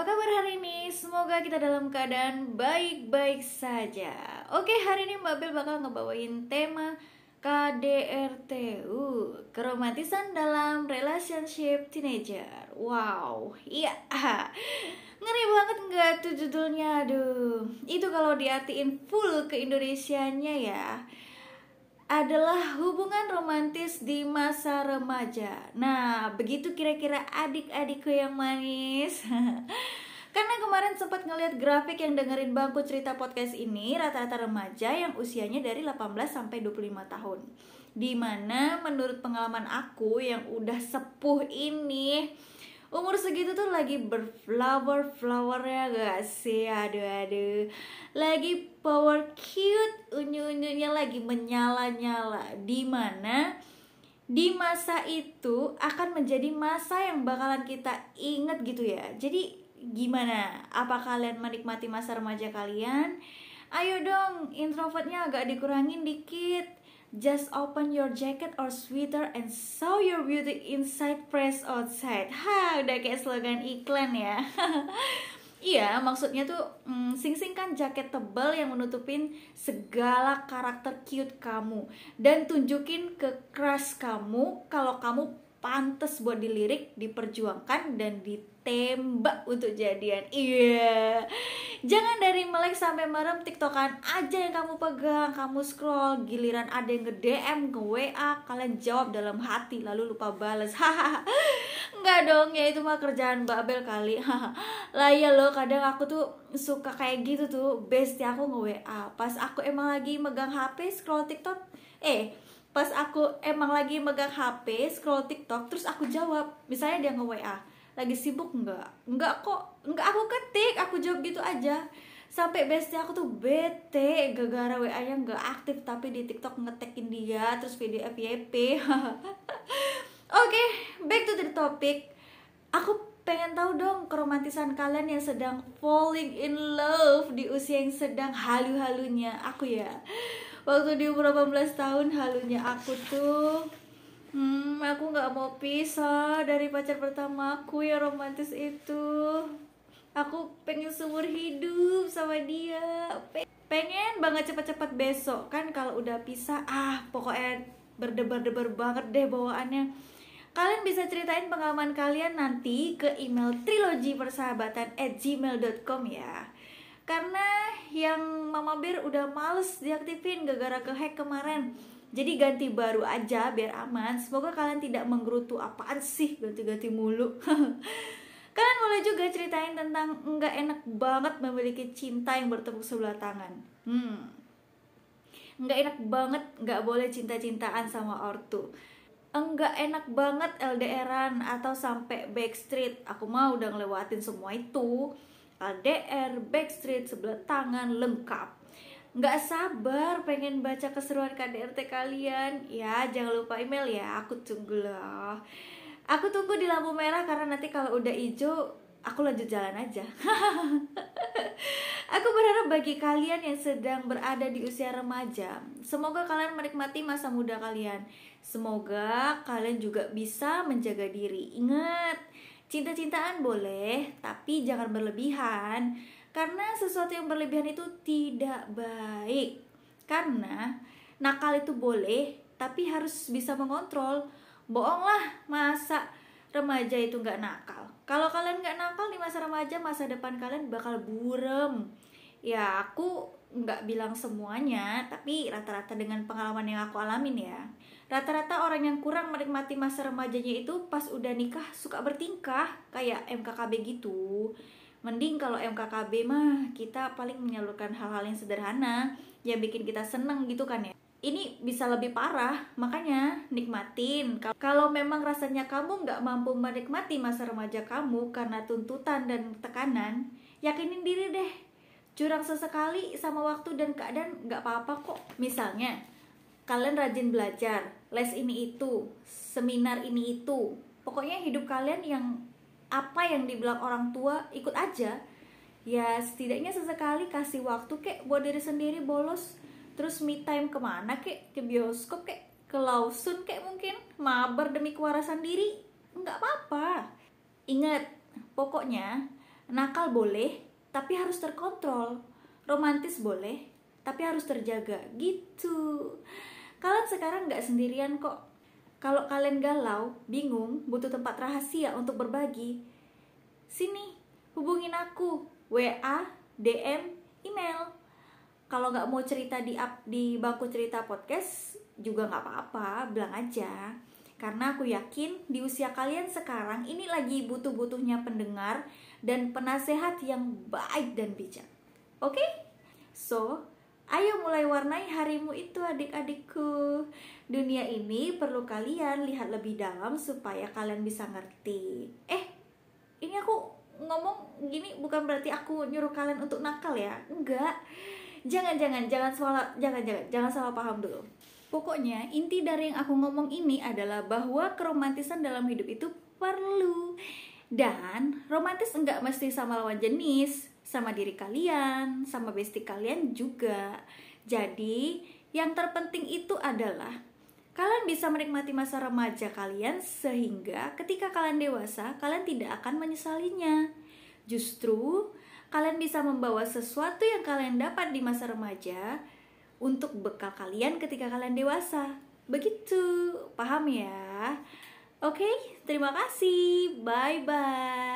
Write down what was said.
Apa kabar hari ini? Semoga kita dalam keadaan baik-baik saja. Oke, hari ini Mbak Bel bakal ngebawain tema KDRTU, keromantisan dalam relationship teenager. Wow, iya, ngeri banget nggak tuh judulnya? Aduh, itu kalau diartiin full ke Indonesianya ya adalah hubungan romantis di masa remaja. Nah, begitu kira-kira adik-adikku yang manis. Karena kemarin sempat ngeliat grafik yang dengerin bangku cerita podcast ini rata-rata remaja yang usianya dari 18 sampai 25 tahun. Di mana menurut pengalaman aku yang udah sepuh ini umur segitu tuh lagi berflower flower ya gak sih? Aduh aduh. Lagi power cute unyu unyunya lagi menyala nyala di mana di masa itu akan menjadi masa yang bakalan kita inget gitu ya. Jadi gimana? Apa kalian menikmati masa remaja kalian? Ayo dong introvertnya agak dikurangin dikit Just open your jacket or sweater and show your beauty inside, press outside. Ha, udah kayak slogan iklan ya. iya, maksudnya tuh mm, sing-singkan jaket tebal yang menutupin segala karakter cute kamu dan tunjukin ke crush kamu kalau kamu pantas buat dilirik, diperjuangkan dan di tembak untuk jadian. Iya. Jangan dari melek sampai merem tiktokan aja yang kamu pegang kamu scroll. Giliran ada yang nge DM ke WA kalian jawab dalam hati lalu lupa balas hahaha nggak dong ya itu mah kerjaan Babel kali. Lah ya lo kadang aku tuh suka kayak gitu tuh. Bestie aku nge WA pas aku emang lagi megang HP scroll tiktok eh pas aku emang lagi megang HP scroll TikTok terus aku jawab misalnya dia nge WA lagi sibuk enggak enggak kok enggak aku ketik aku jawab gitu aja. Sampai bestie aku tuh bete gara-gara WA nya enggak aktif tapi di TikTok ngetekin dia terus video FYP oke okay, back to the topic. Aku pengen tahu dong keromantisan kalian yang sedang falling in love di usia yang sedang halu-halunya. Aku ya waktu di umur 18 tahun halunya aku tuh Hmm, aku nggak mau pisah dari pacar pertama aku yang romantis itu. Aku pengen seumur hidup sama dia. Pengen banget cepat-cepat besok kan kalau udah pisah. Ah, pokoknya berdebar-debar banget deh bawaannya. Kalian bisa ceritain pengalaman kalian nanti ke email trilogi persahabatan at gmail.com ya Karena yang Mama Bir udah males diaktifin gara-gara kehack kemarin jadi ganti baru aja biar aman. Semoga kalian tidak menggerutu apaan sih ganti-ganti mulu. kalian boleh juga ceritain tentang nggak enak banget memiliki cinta yang bertepuk sebelah tangan. Hmm. Nggak enak banget nggak boleh cinta-cintaan sama ortu. Enggak enak banget LDRan atau sampai backstreet. Aku mau udah ngelewatin semua itu. LDR, backstreet, sebelah tangan, lengkap. Nggak sabar pengen baca keseruan KDRT kalian. Ya jangan lupa email ya aku tunggu loh. Aku tunggu di lampu merah karena nanti kalau udah hijau aku lanjut jalan aja. Aku berharap bagi kalian yang sedang berada di usia remaja semoga kalian menikmati masa muda kalian. Semoga kalian juga bisa menjaga diri. Ingat cinta-cintaan boleh tapi jangan berlebihan karena sesuatu yang berlebihan itu tidak baik. Karena nakal itu boleh, tapi harus bisa mengontrol. Bohonglah masa remaja itu nggak nakal. Kalau kalian nggak nakal di masa remaja, masa depan kalian bakal burem. Ya aku nggak bilang semuanya, tapi rata-rata dengan pengalaman yang aku alamin ya. Rata-rata orang yang kurang menikmati masa remajanya itu pas udah nikah suka bertingkah kayak MKKB gitu. Mending kalau MKKB mah kita paling menyalurkan hal-hal yang sederhana yang bikin kita seneng gitu kan ya. Ini bisa lebih parah makanya nikmatin. Kalau memang rasanya kamu nggak mampu menikmati masa remaja kamu karena tuntutan dan tekanan yakinin diri deh curang sesekali sama waktu dan keadaan nggak apa-apa kok. Misalnya kalian rajin belajar les ini itu seminar ini itu. Pokoknya hidup kalian yang apa yang dibilang orang tua ikut aja. Ya setidaknya sesekali kasih waktu kek buat diri sendiri bolos. Terus me time ke mana kek? Ke bioskop kek? Ke Lawson kek mungkin? Mabar demi kewarasan diri? Nggak apa-apa. Ingat pokoknya nakal boleh tapi harus terkontrol. Romantis boleh tapi harus terjaga. Gitu. Kalian sekarang nggak sendirian kok. Kalau kalian galau bingung butuh tempat rahasia untuk berbagi sini hubungin aku. WA DM email. Kalau nggak mau cerita di up di bangku cerita podcast juga nggak apa-apa. Bilang aja karena aku yakin di usia kalian sekarang ini lagi butuh-butuhnya pendengar dan penasehat yang baik dan bijak. Oke? Okay? so ayo mulai warnai harimu itu adik-adikku. Dunia ini perlu kalian lihat lebih dalam supaya kalian bisa ngerti. Eh ini aku ngomong gini bukan berarti aku nyuruh kalian untuk nakal ya. Enggak. Jangan jangan jangan salah jangan jangan jangan salah paham dulu pokoknya inti dari yang aku ngomong ini adalah bahwa keromantisan dalam hidup itu perlu. Dan romantis enggak mesti sama lawan jenis sama diri kalian sama bestie kalian juga. Jadi yang terpenting itu adalah kalian bisa menikmati masa remaja kalian sehingga ketika kalian dewasa kalian tidak akan menyesalinya. Justru kalian bisa membawa sesuatu yang kalian dapat di masa remaja untuk bekal kalian ketika kalian dewasa. Begitu, paham ya? Oke, terima kasih. Bye bye.